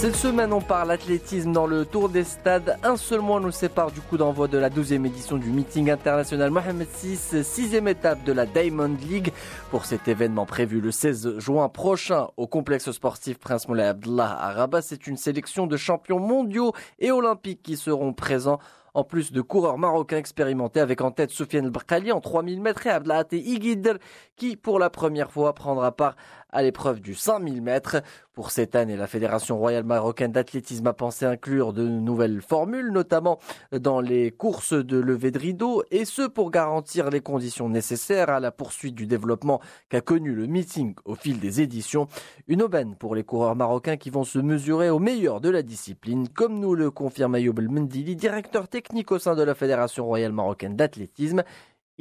Cette semaine, on parle athlétisme dans le Tour des Stades. Un seul mois nous sépare du coup d'envoi de la 12e édition du meeting international Mohamed VI, sixième étape de la Diamond League. Pour cet événement prévu le 16 juin prochain au complexe sportif Prince Moulay Abdullah à Rabat, c'est une sélection de champions mondiaux et olympiques qui seront présents en plus de coureurs marocains expérimentés avec en tête Soufiane El en 3000 mètres et Abdelhate Iguider qui pour la première fois prendra part à l'épreuve du 5000 mètres. Pour cette année, la Fédération royale marocaine d'athlétisme a pensé inclure de nouvelles formules, notamment dans les courses de levée de rideau, et ce pour garantir les conditions nécessaires à la poursuite du développement qu'a connu le meeting au fil des éditions. Une aubaine pour les coureurs marocains qui vont se mesurer au meilleur de la discipline, comme nous le confirme Ayoub El Mendili, directeur technique au sein de la Fédération royale marocaine d'athlétisme.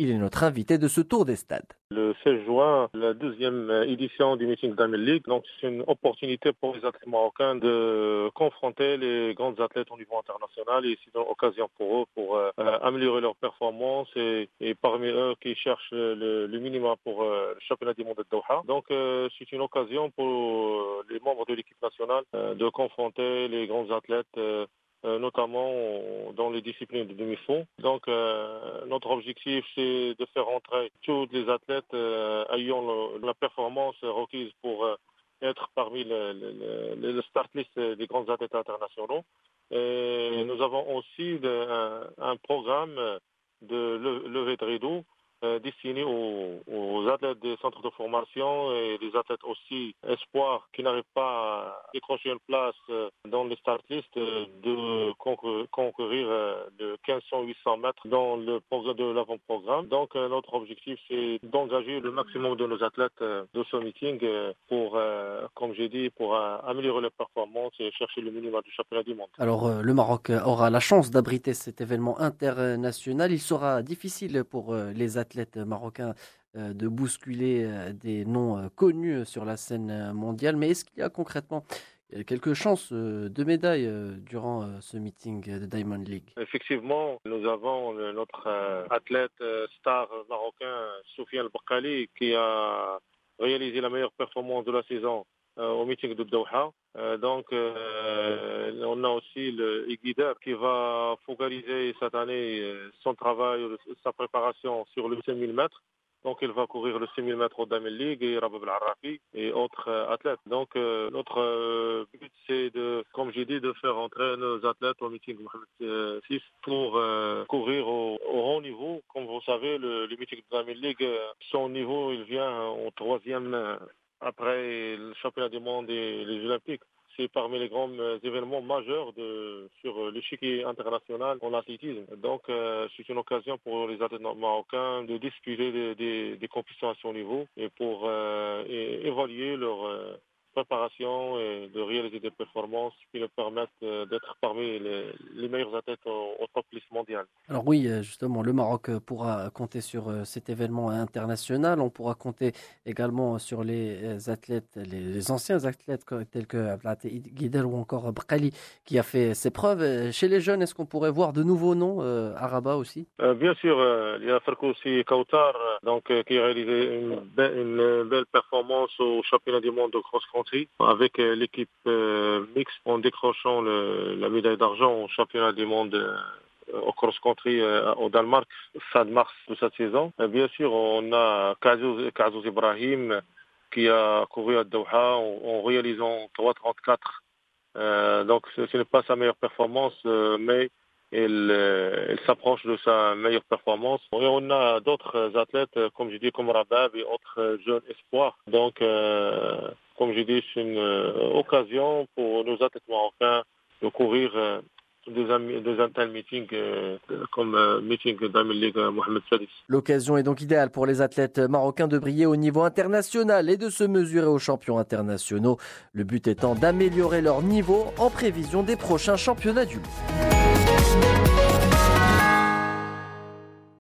Il est notre invité de ce tour des stades. Le 16 juin, la deuxième édition du meeting d'Amel League. Donc, c'est une opportunité pour les athlètes marocains de confronter les grandes athlètes au niveau international et c'est une occasion pour eux pour euh, améliorer leur performance et, parmi eux qui cherchent le, minimum pour euh, le championnat du monde de Doha. Donc, euh, c'est une occasion pour les membres de l'équipe nationale de confronter les grands athlètes euh, notamment dans les disciplines de demi-fond. Donc euh, notre objectif c'est de faire entrer tous les athlètes euh, ayant la performance requise pour être parmi le, le, start list des grands athlètes internationaux. Et nous avons aussi un, programme de levée de rideau euh, destiné aux, athlètes des centres de formation et les athlètes aussi espoirs qui n'arrivent pas à décrocher une place euh, dans les start list euh, de concourir de 1500-800 mètres dans le programme de l'avant-programme. Donc notre objectif c'est d'engager le maximum de nos athlètes de ce meeting pour, comme j'ai dit, pour améliorer leurs performances et chercher le minimum du championnat du monde. Alors le Maroc aura la chance d'abriter cet événement international. Il sera difficile pour les athlètes marocains euh, de bousculer euh, des noms euh, connus sur la scène mondiale. Mais est-ce qu'il y a concrètement quelques chances de médaille durant ce meeting de Diamond League? Effectivement, nous avons notre athlète star marocain, Soufiane El qui a réalisé la meilleure performance de la saison au meeting de Doha. donc, on a aussi le Iguider qui va focaliser cette année son travail, sa préparation sur le 5000 mètres. Donc, il va courir le 6000 mètres au Damel League et Rabab al et autres athlètes. Donc, notre but, c'est de, comme j'ai dit, de faire entrer nos athlètes au meeting Mohamed VI pour courir au, haut niveau. Comme vous savez, le, meeting de Damel League, son niveau, il vient au troisième après le championnat du monde et les Olympiques. C'est parmi les grands euh, événements majeurs de, sur euh, l'échiquier international en athlétisme. Donc, euh, c'est une occasion pour les athlètes marocains de disputer des, des, compétitions à son niveau et pour évaluer leur préparation et de réaliser des performances qui nous permettent euh, d'être parmi les, meilleurs athlètes au, top liste mondiale. Alors oui, euh, justement, le Maroc euh, pourra compter sur cet événement international. On pourra compter également sur les athlètes, les, anciens athlètes tels que Abdelhate Guidel ou encore Brkali qui a fait ses preuves. Chez les jeunes, est-ce qu'on pourrait voir de nouveaux noms à Rabat aussi? Bien sûr, il y a aussi Kautar donc, qui a réalisé une, une belle performance au championnat du monde de cross-country avec euh, l'équipe euh, mixte en décrochant la médaille d'argent au championnat du monde euh, au cross-country au Danemark fin de mars de cette saison. bien sûr, on a Kazouz Ibrahim qui a couru à Doha en, réalisant 3,34. donc ce, n'est pas sa meilleure performance, mais il, s'approche de sa meilleure performance. Et on a d'autres athlètes, comme je dis, comme Rabab et autres jeunes espoirs. Donc, comme je dis, c'est une euh, occasion pour nos athlètes marocains de courir euh, des, des meetings euh, comme meeting Mohamed Sadis. L'occasion est donc idéale pour les athlètes marocains de briller au niveau international et de se mesurer aux champions internationaux. Le but étant d'améliorer leur niveau en prévision des prochains championnats du monde.